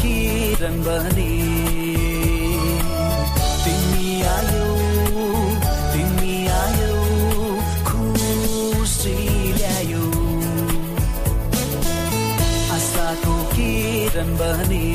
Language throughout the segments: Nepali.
बने। तिमी आयो तिमी आयो खुसी ल्यायो। आशाको किरण बने।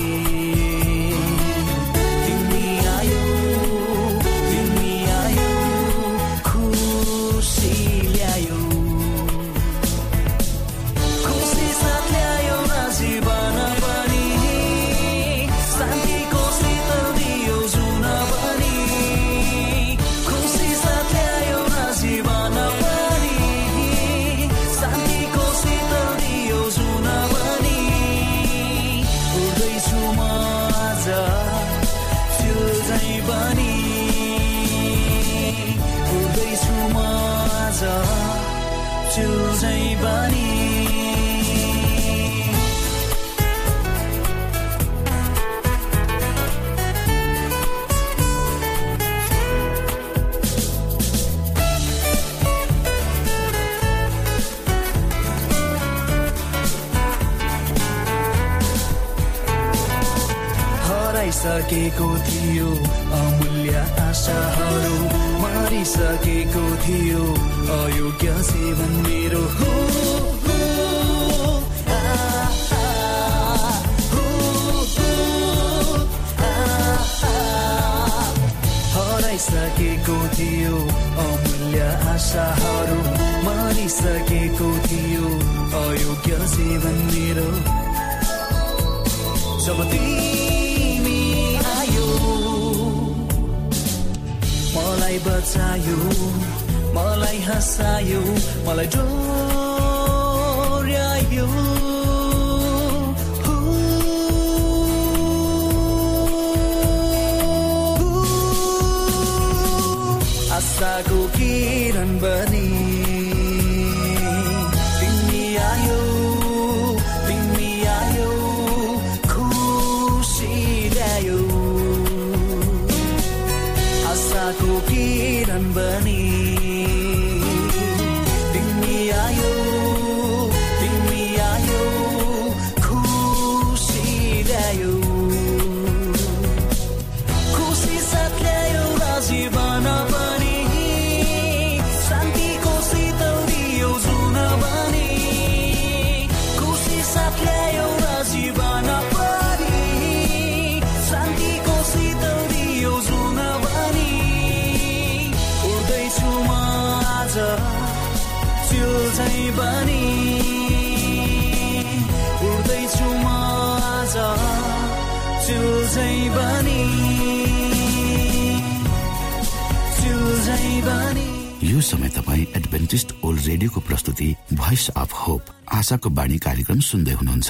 सकेको थियो अमूल्य आशाहरू। मारिसकेको थियो। अयोग्य सेवन मेरो हो हराइसकेको थियो अमूल्य आशाहरू मारिसकेको थियो। अयोग्य सेवन मेरो। जब मलाई बचायो मलाई हँसायो मलाई डोर्यायो। आशाको किरण बनी बनी उड्दैछु म आज चिल चाहिँ बनी चिल चाहिँ बनी यो समय तपाईँ एडभेन्टिस्ट ओल्ड रेडियोको प्रस्तुति भोइस अफ होप आशाको बाणी कार्यक्रम सुन्दै हुनुहुन्छ।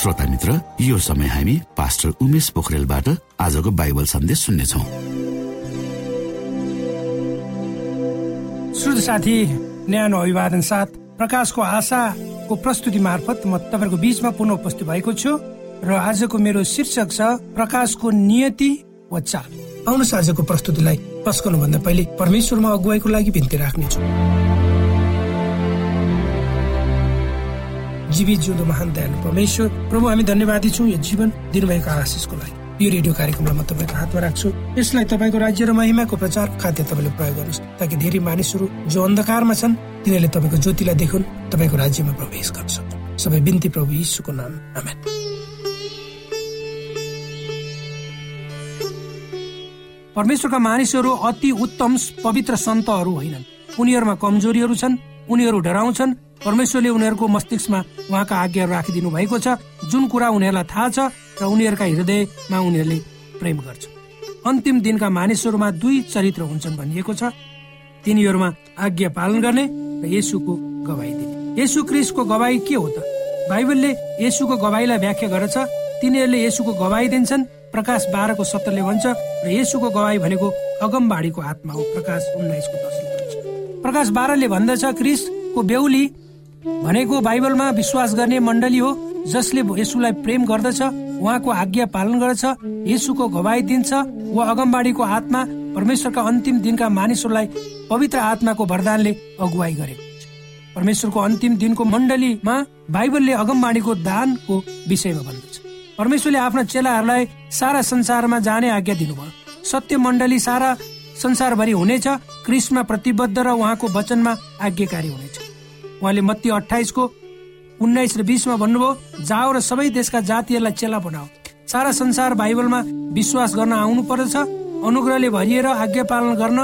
श्रोता मित्र यो समय हामी पास्टर उमेश पोखरेलबाट आजको बाइबल सन्देश सुन्नेछौ। साथी न्यानो अभिवादन साथ प्रकाशको आशाको प्रस्तुति मार्फत म तपाईँहरूको बीचमा पुनः उपस्थित भएको छु र आजको मेरो शीर्षक छ प्रकाशको नियति वा चाल। आउनुहोस् आजको प्रस्तुतिलाई पस्कनु भन्दा पहिले परमेश्वरमा अगुवाईको लागि बिन्ती राख्नेछु। जीवित जिउँदो महान दयालु परमेश्वर। प्रभु हामी धन्यवादी छौँ यो जीवन दिनुभएको आशिषको लागि। यो रेडियो कार्यक्रमलाई म तपाईँको हातमा राख्छु। यसलाई तपाईँको राज्य र महिमाको प्रचार खाद्य तपाईँले प्रयोग गर्नुहोस् ताकि धेरै मानिसहरू जो अन्धकारमा छन् तिनीहरूले तपाईँको ज्योतिलाई देखुन् तपाईँको राज्यमा प्रवेश सक्छन् सबै बिन्ती प्रभु यीशुको नाम। आमेन। परमेश्वरका मानिसहरू अति उत्तम पवित्र सन्तहरू होइनन्। उनीहरूमा कमजोरीहरू छन् उनीहरू डराउँछन् परमेश्वरले उनीहरूको मस्तिष्कमा उहाँका आज्ञाहरू राखिदिनु भएको छ। जुन कुरा उनीहरूलाई थाहा छ र उनीहरूका हृदयमा उनीहरूले प्रेम गर्छ। अन्तिम दिनका मानिसहरूमा दुई चरित्र हुन्छन् भनिएको छ। तिनीहरूमा आज्ञा पालन गर्ने र यसुको गवाई दिने। यसु क्रिसको गवाई के हो त? बाइबलले यसुको गवाईलाई व्याख्या गरेछ। तिनीहरूले यसुको गवाई दिन्छन्। प्रकाश बाह्रको सत्तरले भन्छ र यसुको गवाई भनेको अगमबाडीको आत्मा हो। प्रकाश उन्नाइसको दसले भन्छ। प्रकाश बाह्रले भन्दछ क्रिसको बेहुली भनेको बाइबलमा विश्वास गर्ने मण्डली हो जसले यसुलाई प्रेम गर्दछ उहाँको आज्ञा पालन गर्दछ यसुको गवाई दिन्छ वा अगमबाडीको आत्मा परमेश्वरका अन्तिम दिनका मानिसहरूलाई पवित्र आत्माको वरदानले अगुवाई गरेको हुन्छ परमेश्वरको अन्तिम दिनको मण्डलीमा बाइबलले अगमबाडीको दानको विषयमा भन्दछ। परमेश्वरले आफ्ना चेलाहरूलाई सारा संसारमा जाने आज्ञा दिनुभयो। सत्य मण्डली सारा संसारभरि हुनेछ क्रिस्टमा प्रतिबद्ध र उहाँको वचनमा आज्ञाकारी हुनेछ। उहाँले मत्ती अठाइसको उन्नाइस र बिसमा भन्नुभयो जाओ र सबै देशका जातिहरूलाई चेला बनाओ। सारा संसार बाइबलमा विश्वास गर्न आउनु पर्दछ। अनुग्रहले भरिएर आज्ञा पालन गर्न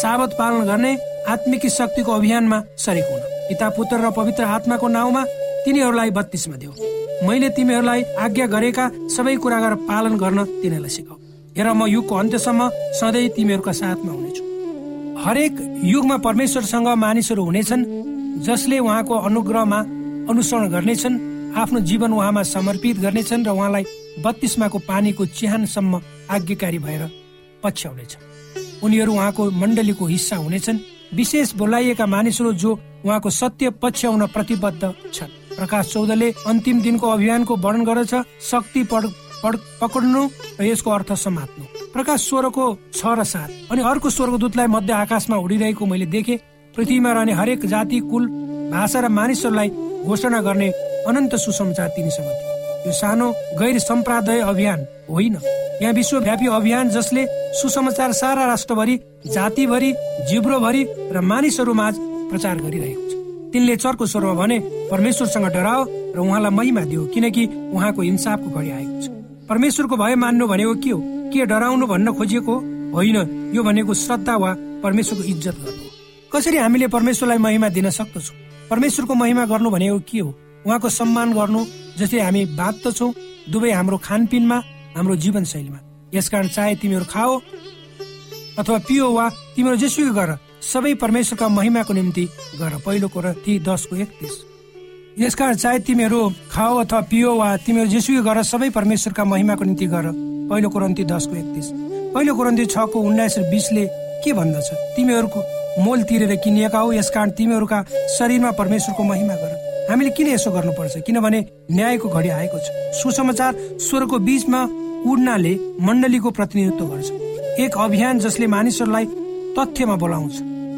साबत पालन गर्ने आत्मिकी शक्तिको अभियानमा सरेक हुन। पिता पुत्र र पवित्र आत्माको नाउँमा तिनीहरूलाई बत्तीसमा देऊ। मैले तिमीहरूलाई आज्ञा गरेका सबै कुरा गरेर पालन गर्न तिनीहरूलाई सिकाऊ। हेर म युगको अन्त्यसम्म सधैँ तिमीहरूका साथमा हुनेछु। हरेक युगमा परमेश्वरसँग मानिसहरू हुनेछन्। जसले उहाँको अनुग्रहमा अनुसरण गर्नेछन् आफ्नो जीवन उहाँमा समर्पित गर्नेछन् र उहाँलाई बत्तीसमाको पानीको चिहानसम्म आज्ञाकारी भएर पछ्याउनेछ उनीहरू उहाँको मण्डलीको हिस्सा हुनेछन्। विशेष बोलाइएका मानिसहरू जो उहाँको सत्य पछ्याउन प्रतिबद्ध छन्। प्रकाश चौधले अन्तिम दिनको अभियानको वर्णन गर्दछ शक्ति पढ पक्ड्नु र यसको अर्थ समात्नु। प्रकाश स्वरको छ र सात। अनि अर्को स्वरको दूतलाई मध्य आकाशमा उडिरहेको मैले देखेँ। पृथ्वीमा रहने हरेक जाति कुल भाषा र मानिसहरूलाई घोषणा गर्ने अनन्त सुसमाचार तिनीसँग थियो यो सानो गैर सम्प्रादय अभियान होइन। यहाँ विश्वव्यापी अभियान जसले सुसमाचार सारा राष्ट्रभरि जातिभरि जिब्रोभरि र मानिसहरू माझ प्रचार गरिरहेको छ। तिनले चर्को स्वरमा भने परमेश्वरसँग डराओ र उहाँलाई महिमा दियो किनकि उहाँको इन्साफको घडी आएको छ। परमेश्वरको भय मान्नु भनेको के हो? के डराउनु भन्न खोजिएको होइन यो भनेको श्रद्धा वा परमेश्वरको इज्जत गर्नु कसरी हामीले परमेश्वरलाई महिमा दिन सक्दछौँ? परमेश्वरको महिमा गर्नु भनेको के हो? उहाँको सम्मान गर्नु जस्तै हामी बाँच्दछौँ दुवै हाम्रो खानपिनमा हाम्रो जीवनशैलीमा। यसकारण चाहे तिमीहरू खाओ अथवा पियो वा तिमीहरू जेसुकै गर सबै परमेश्वरका महिमाको निम्ति गर। पहिलो कुरा ती दसको एकतिस। यसकारण चाहे तिमीहरू खाओ अथवा पियो वा तिमीहरू जेसुकै गर सबै परमेश्वरका महिमाको निम्ति गर। पहिलो कुरन्ती दसको एकतिस। पहिलो कुरन्ती छको उन्नाइस र बिसले के भन्दछ? तिमीहरूको मोल तिरेर किनिएका यसकारण तिमीहरूका शरीरमा परमेश्वरको महिमा गर। हामीले किन यसो गर्नुपर्छ? किनभने न्यायको घडी आएको छ। सुसमाचार स्वरको बीचमा उड्नाले मण्डलीको प्रतिनिधित्व गर्छ। एक अभियान जसले मानिसहरूलाई तथ्यमा बोलाउँछ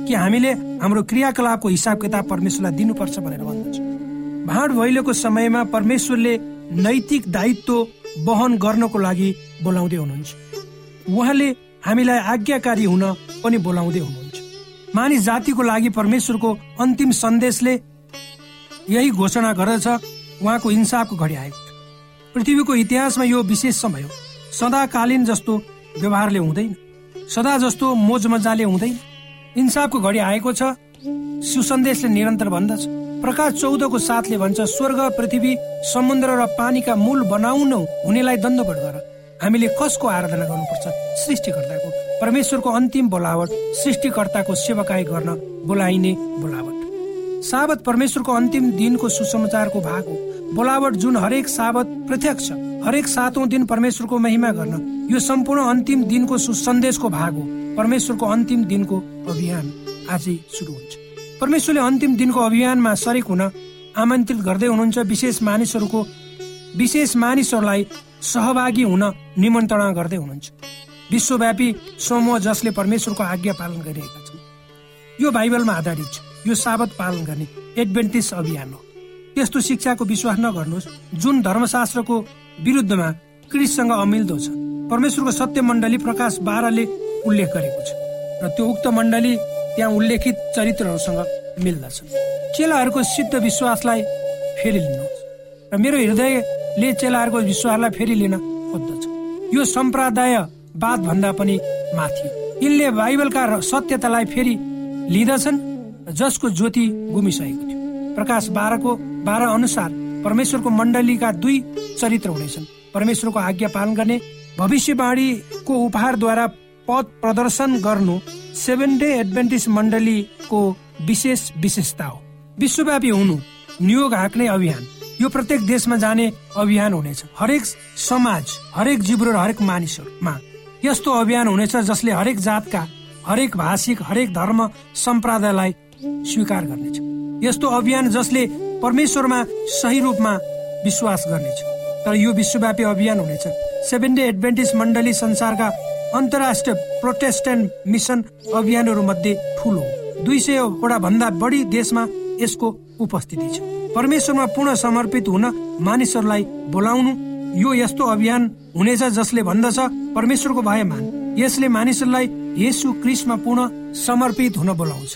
कि हामीले हाम्रो क्रियाकलापको हिसाब किताब परमेश्वरलाई दिनुपर्छ भनेर भन्दछ। भाँड भैलोको समयमा परमेश्वरले नैतिक दायित्व वहन गर्नको लागि बोलाउँदै हुनुहुन्छ। उहाँले हामीलाई आज्ञाकारी हुन पनि बोलाउँदै हुनुहुन्छ। मानिस जातिको लागि परमेश्वरको अन्तिम सन्देशले यही घोषणा गर्दछ उहाँको इन्साफको घडी आएको पृथ्वीको इतिहासमा यो विशेष समय हो। सदाकालीन जस्तो व्यवहारले हुँदैन। सदा जस्तो मोज मजाले हुँदैन। इन्साफको घडी आएको छ सुसन्देशले निरन्तर भन्दछ। प्रकाश चौधको साथले भन्छ स्वर्ग पृथ्वी समुद्र र पानीका मूल बनाउन हुनेलाई दण्डवट गर। हामीले कसको आराधना गर्नुपर्छ? सृष्टिकर्ताको। परमेश्वरको अन्तिम बोलावट सृष्टिकर्ताको सेवकाई गर्न बोलाइने बोलावट। साबत परमेश्वरको अन्तिम दिनको सुसमाचारको भाग हो। बोलावट जुन हरेक साबत प्रत्यक्ष हरेक सातौं दिन परमेश्वरको महिमा गर्न यो सम्पूर्ण अन्तिम दिनको सुसन्देशको भाग हो। परमेश्वरको अन्तिम दिनको अभियान आजै सुरु हुन्छ। परमेश्वरले अन्तिम दिनको अभियानमा सरेक हुन आमन्त्रित गर्दै हुनुहुन्छ विशेष मानिसहरूको विशेष मानिसहरूलाई सहभागी हुन निमन्त्रणा गर्दै हुनुहुन्छ। विश्वव्यापी समूह जसले परमेश्वरको आज्ञा पालन गरिरहेका छन्। यो बाइबलमा आधारित छ। यो साबत पालन गर्ने एडभेन्टिस अभियान हो। त्यस्तो शिक्षाको विश्वास नगर्नुहोस्। जुन धर्मशास्त्रको विरुद्धमा क्रिससँग अमिल्दो छ। परमेश्वरको सत्य मण्डली प्रकाश बाह्रले उल्लेख गरेको छ। र त्यो उक्त मण्डली त्यहाँ उल्लेखित चरित्रहरूसँग मिल्दछ। चेलाहरूको सिद्ध विश्वासलाई फेरि लिनुहोस्। र मेरो हृदयले चेलाहरूको विश्वासलाई फेरि लिन खोज्दछ। यो सम्प्रदायवाद भन्दा पनि माथि। यिनले बाइबलका सत्यतालाई फेरि लिँदछन् जसको ज्योति गुमिसकेको थियो। प्रकाश बाह्रको बाह्र अनुसार परमेश्वरको मण्डलीका दुई चरित्र हुनेछन्। परमेश्वरको आज्ञा पालन गर्ने भविष्यवाणीको उपहारद्वारा पद प्रदर्शन गर्नु सेभेन डे एडभेन्टिस मण्डलीको विशेष विशेषता हो। विश्वव्यापी हुनु नियोग हाँक्ने अभियान यो प्रत्येक देशमा जाने अभियान हुनेछ। हरेक समाज हरेक जिब्रो र हरेक मानिसहरूमा यस्तो अभियान हुनेछ जसले हरेक जातका हरेक भाषिक हरेक धर्म सम्प्रदायलाई स्वीकार गर्नेछ। यस्तो अभियान जसले परमेश्वरमा सही रूपमा विश्वास गर्नेछ। तर यो विश्वव्यापी अभियान हुनेछ। सेभेन डे एडभेन्टिस मण्डली संसारका अन्तर्राष्ट्रिय प्रोटेस्टेन्ट मिसन अभियानहरू मध्ये ठुलो दुई सयवटा भन्दा बढी देशमा यसको उपस्थिति छ। परमेश्वरमा पूर्ण समर्पित हुन मानिसहरूलाई बोलाउनु यो यस्तो अभियान हुनेछ जसले भन्दछ परमेश्वरको भय मान यसले मानिसहरूलाई यसु क्रिसमा पूर्ण समर्पित हुन बोलाउँछ।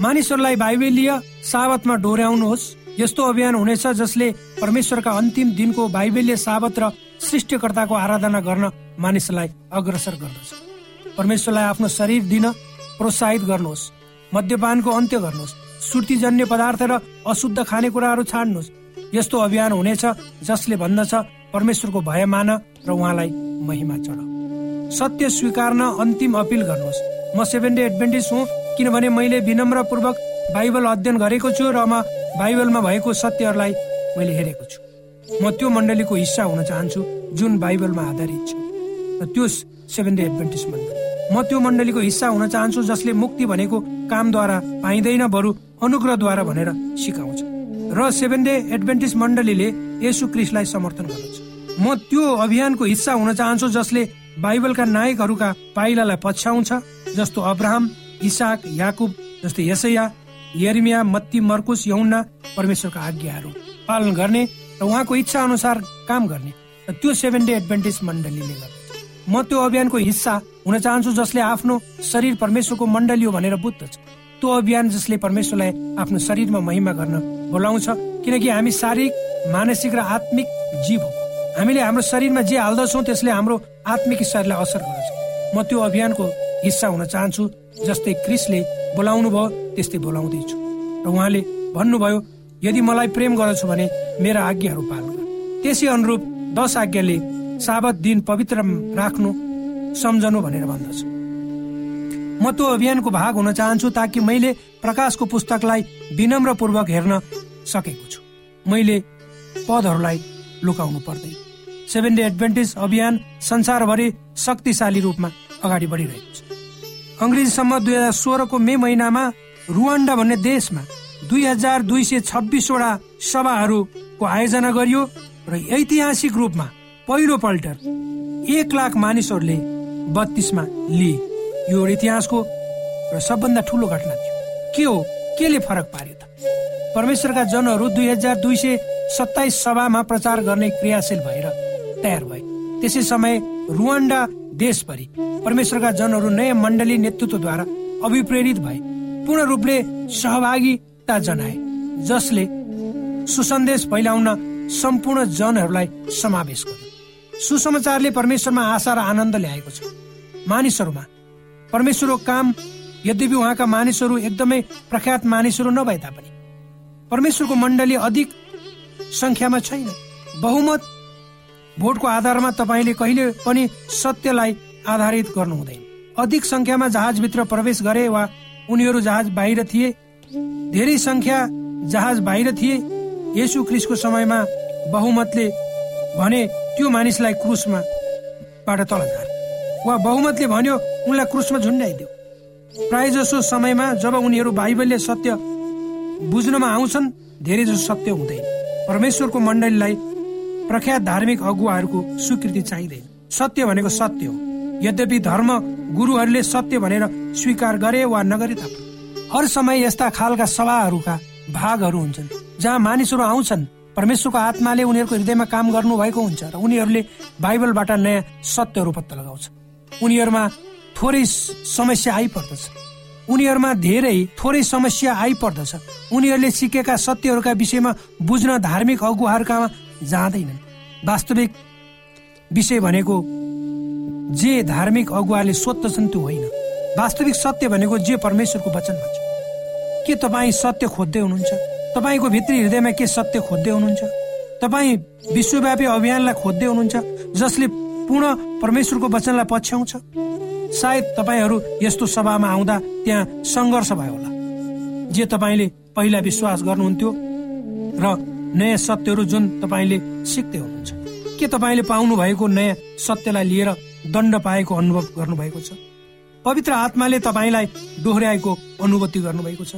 मानिसहरूलाई बाइबेलीय साबतमा डोर्याउनुहोस्। यस्तो अभियान हुनेछ जसले परमेश्वरका अन्तिम दिनको बाइबेलीय साबत र सृष्टिकर्ताको आराधना गर्न मानिसलाई अग्रसर गर्दछ। परमेश्वरलाई आफ्नो शरीर दिन प्रोत्साहित गर्नुहोस्। मद्यपानको अन्त्य गर्नुहोस्। सुर्तीजन्य पदार्थ र अशुद्ध खानेकुराहरू छाड्नुहोस् यस्तो अभियान हुनेछ जसले भन्दछ परमेश्वरको भय मान र उहाँलाई महिमा चढ। सत्य स्वीकार्न अन्तिम अपिल गर्नुहोस्। म सेभेन डे एडभेन्टिस हुँ किनभने मैले विनम्र पूर्वक बाइबल अध्ययन गरेको छु र म बाइबलमा भएको सत्यहरूलाई मैले हेरेको छु। म त्यो मण्डलीको हिस्सा हुन चाहन्छु जुन बाइबलमा आधारित छ। र त्यो सेभेन डे एडभेन्टिस मण्डली। म त्यो मण्डलीको हिस्सा हुन चाहन्छु जसले मुक्ति भनेको कामद्वारा पाइँदैन बरु अनुग्रहद्वारा भनेर सिकाउँछ। र सेभेन डे एडभेन्टिस मण्डलीले यसु क्रिसलाई समर्थन गर्दछ। म त्यो अभियानको हिस्सा हुन चाहन्छु जसले बाइबलका नायकहरूका पाइलालाई पछ्याउँछ जस्तो अब्राहम इसाक याकुब जस्तै यसैया यर्मिया मत्ती मर्कुस यौना परमेश्वरका आज्ञाहरू पालन गर्ने र उहाँको इच्छा अनुसार काम गर्ने र त्यो सेभेन डे एडभेन्टिस मण्डलीले गर्दछ म त्यो अभियानको हिस्सा हुन चाहन्छु जसले आफ्नो शरीर परमेश्वरको मण्डली हो भनेर बुझ्दछ त्यो अभियान जसले परमेश्वरलाई आफ्नो शरीरमा महिमा गर्न बोलाउँछ किनकि हामी शारीरिक मानसिक र आत्मिक जीव हो। हामीले हाम्रो शरीरमा जे हाल्दछौँ त्यसले हाम्रो आत्मिक शरीरलाई असर गर्छ म त्यो अभियानको हिस्सा हुन चाहन्छु जस्तै क्रिसले बोलाउनु भयो त्यस्तै बोलाउँदैछु। र उहाँले भन्नुभयो यदि मलाई प्रेम गर्दछु भने मेरा आज्ञाहरू पालन त्यसै अनुरूप दश आज्ञाले साबत दिन पवित्र राख्नु सम्झनु भनेर भन्दछ। म त्यो अभियानको भाग हुन चाहन्छु ताकि मैले प्रकाशको पुस्तकलाई विनम्रपूर्वक हेर्न सकेको छु। मैले पदहरूलाई लुकाउनु पर्दैन सेभेन डे एडभेन्टेज अभियान संसारभरि शक्तिशाली रूपमा अगाडि बढिरहेको छ। अङ्ग्रेजीसम्म दुई हजार सोह्रको मे महिनामा रुवान्डा भन्ने देशमा दुई हजार दुई सय छब्बिसवटा सभाहरूको आयोजना गरियो र ऐतिहासिक रूपमा पहिलो पल्ट एक लाख मानिसहरूले बत्तीसमा लिए। यो इतिहासको र सबभन्दा ठुलो घटना थियो। के हो? केले फरक पार्यो त? परमेश्वरका जनहरू दुई हजार दुई सय सत्ताइस सभामा प्रचार गर्ने क्रियाशील भएर तयार भए। त्यसै समय रुवान्डा देशभरि परमेश्वरका जनहरू नयाँ मण्डली नेतृत्वद्वारा अभिप्रेरित भए। पूर्ण रूपले सहभागिता जनाए जसले सुसन्देश फैलाउन सम्पूर्ण जनहरूलाई समावेश गर्यो। सुसमाचारले परमेश्वरमा आशा र आनन्द ल्याएको छ। मानिसहरूमा परमेश्वरको काम यद्यपि उहाँका मानिसहरू एकदमै प्रख्यात मानिसहरू नभए तापनि परमेश्वरको मण्डली अधिक संख्यामा छैन। बहुमत भोटको आधारमा तपाईँले कहिले पनि सत्यलाई आधारित गर्नु हुँदैन। अधिक संख्यामा जहाजभित्र प्रवेश गरे वा उनीहरू जहाज बाहिर थिए धेरै संख्या जहाज बाहिर थिए यसु क्रिसको समयमा बहुमतले भने त्यो मानिसलाई क्रुसमा बाट तल झार। वा बहुमतले भन्यो उनलाई क्रुसमा झुन्ड्याइदियो प्राय जसो समयमा जब उनीहरू बाइबलले सत्य बुझ्नमा आउँछन् धेरै जसो सत्य हुँदैन। परमेश्वरको मण्डलीलाई प्रख्यात धार्मिक अगुवाहरूको स्वीकृति चाहिँदैन। सत्य भनेको सत्य हो। यद्यपि धर्म गुरुहरूले सत्य भनेर स्वीकार गरे वा नगरे तापनि हर समय यस्ता खालका सभाहरूका भागहरू हुन्छन् जहाँ मानिसहरू आउँछन्। परमेश्वरको आत्माले उनीहरूको हृदयमा काम गर्नु भएको हुन्छ र उनीहरूले बाइबलबाट नयाँ सत्यहरू पत्ता लगाउँछ उनीहरूमा थोरै समस्या आइपर्दछ। उनीहरूमा धेरै थोरै समस्या आइपर्दछ। उनीहरूले सिकेका सत्यहरूका विषयमा बुझ्न धार्मिक अगुवाहरूका जाँदैनन्। वास्तविक विषय भनेको जे धार्मिक अगुवाले सोध्दछन् त्यो होइन। वास्तविक सत्य भनेको जे परमेश्वरको वचनमा छ के तपाईँ सत्य खोज्दै हुनुहुन्छ? तपाईँको भित्री हृदयमा के सत्य खोज्दै हुनुहुन्छ? तपाईँ विश्वव्यापी अभियानलाई खोज्दै हुनुहुन्छ जसले पूर्ण परमेश्वरको वचनलाई पछ्याउँछ? सायद तपाईँहरू यस्तो सभामा आउँदा त्यहाँ सङ्घर्ष भयो होला। जे तपाईँले पहिला विश्वास गर्नुहुन्थ्यो र नयाँ सत्यहरू जुन तपाईँले सिक्दै हुनुहुन्छ। के तपाईँले पाउनु भएको नयाँ सत्यलाई लिएर दण्ड पाएको अनुभव गर्नुभएको छ? पवित्र आत्माले तपाईँलाई डोहोऱ्याएको अनुभूति गर्नुभएको छ।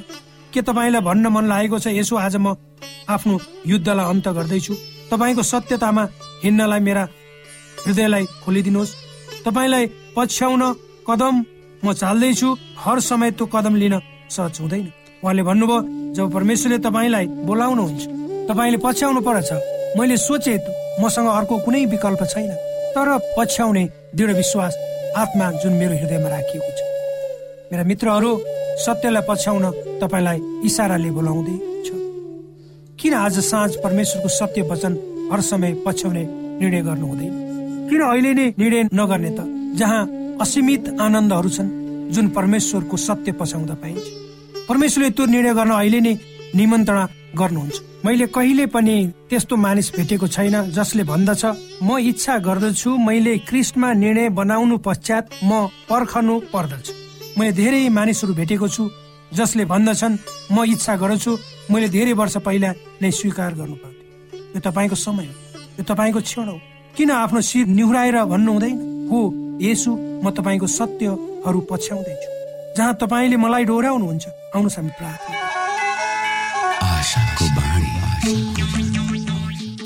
के तपाईँलाई भन्न मन लागेको छ यसो आज म आफ्नो युद्धलाई अन्त गर्दैछु? तपाईँको सत्यतामा हिँड्नलाई मेरा हृदयलाई खोलिदिनुहोस्। तपाईँलाई पछ्याउन कदम म चाल्दैछु। हर समय त्यो कदम लिन सहज हुँदैन। उहाँले भन्नुभयो जब परमेश्वरले तपाईँलाई बोलाउनुहुन्छ तपाईँले पछ्याउनु पर्छ मैले सोचे मसँग अर्को कुनै विकल्प छैन। तर पछ्याउने दृढ विश्वास आत्मा जुन मेरो हृदयमा राखिएको छ। मेरा मित्रहरू सत्यलाई पछ्याउन तपाईँलाई इसाराले बोलाउँदै छ। किन आज साँझ परमेश्वरको सत्य वचन हर समय पछ्याउने निर्णय गर्नु हुँदैन किन अहिले नै निर्णय नगर्ने त? जहाँ असीमित आनन्दहरू छन् जुन परमेश्वरको सत्य पछाउँदा पाइन्छ। परमेश्वरले त्यो निर्णय गर्न अहिले नै निमन्त्रणा गर्नुहुन्छ। मैले कहिले पनि त्यस्तो मानिस भेटेको छैन जसले भन्दछ म इच्छा गर्दछु मैले क्रिस्टमा निर्णय बनाउनु पश्चात म पर्खनु पर्दछ। मैले धेरै मानिसहरू भेटेको छु जसले भन्दछन् म इच्छा गर्छु मैले धेरै वर्ष पहिला नै स्वीकार गर्नु पर्थ्यो। यो तपाईँको समय हो यो तपाईँको क्षण हो। किन आफ्नो शिर निहुराएर भन्नु हुँदैन हो यसु म तपाईँको सत्यहरू पछ्याउँदैछु। जहाँ तपाईँले मलाई डोर्याउनुहुन्छ आउनुहोस् हामी प्रार्थना।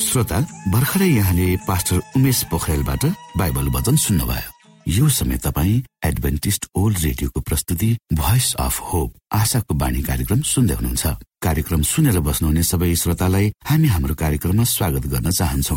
श्रोता भर्खरै यहाँले पास्टर उमेश पोखरेलबाट बाइबल वचन सुन्नुभयो। यो समय तपाईँ एडभेन्टिस्ट ओल्ड रेडियोको प्रस्तुति भोइस अफ होप आशाको बाणी कार्यक्रम सुन्दै हुनुहुन्छ। कार्यक्रम सुनेर बस्नुहुने सबै श्रोतालाई हामी हाम्रो कार्यक्रममा स्वागत गर्न चाहन्छौ।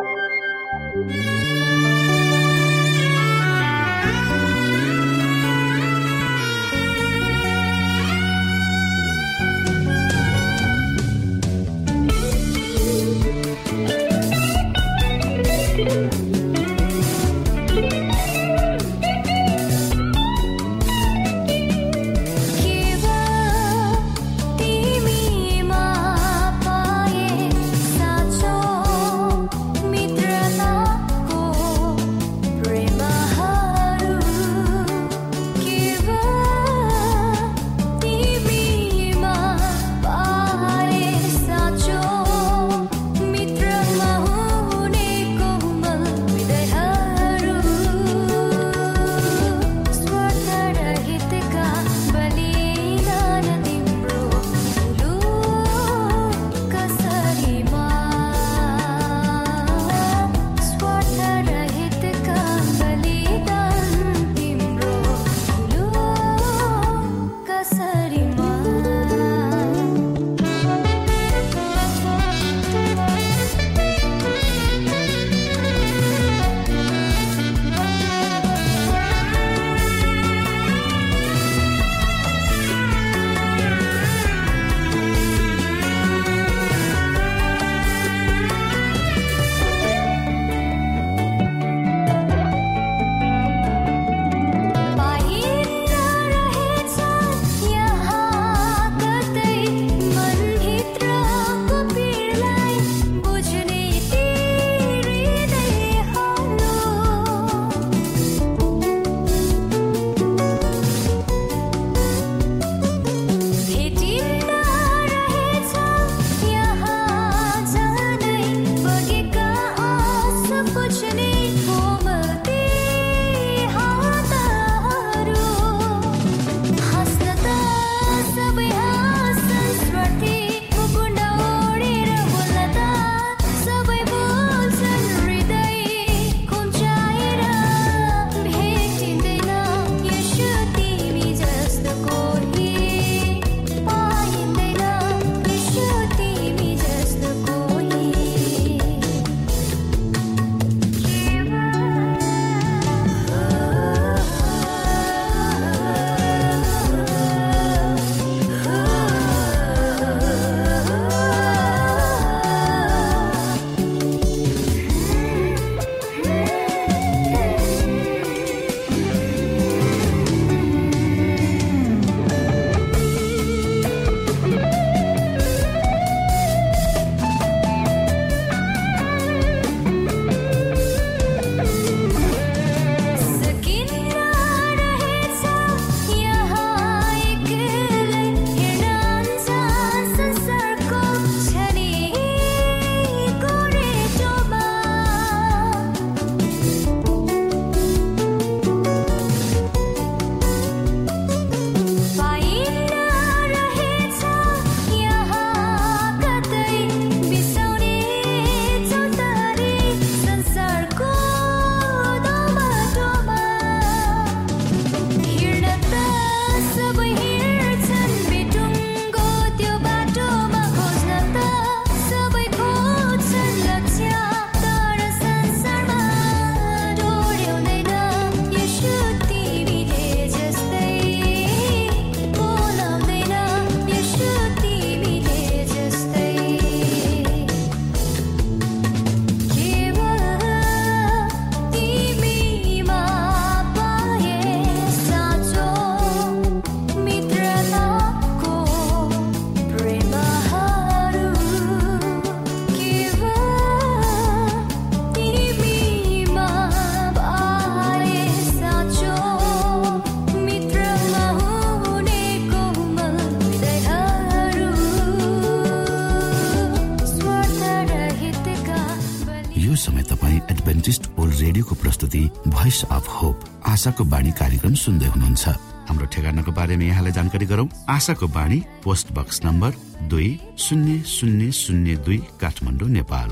आशाको बाणी कार्यक्रम सुन्दै हुनुहुन्छ। हाम्रो ठेगानाको बारेमा यहाँलाई जानकारी गरौं। आशाको बाणी पोस्ट बक्स नम्बर दुई शून्य शून्य शून्य दुई काठमाडौँ नेपाल।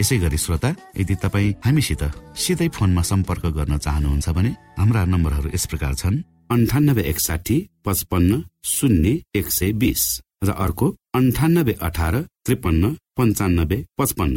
यसै गरी श्रोता यदि तपाईँ हामीसित सिधै फोनमा सम्पर्क गर्न चाहनुहुन्छ भने हाम्रा नम्बरहरू यस प्रकार छन्। अन्ठानब्बे एकसाठी पचपन्न शून्य एक सय बिस। र अर्को अन्ठानब्बे अठार त्रिपन्न पञ्चानब्बे पचपन्न।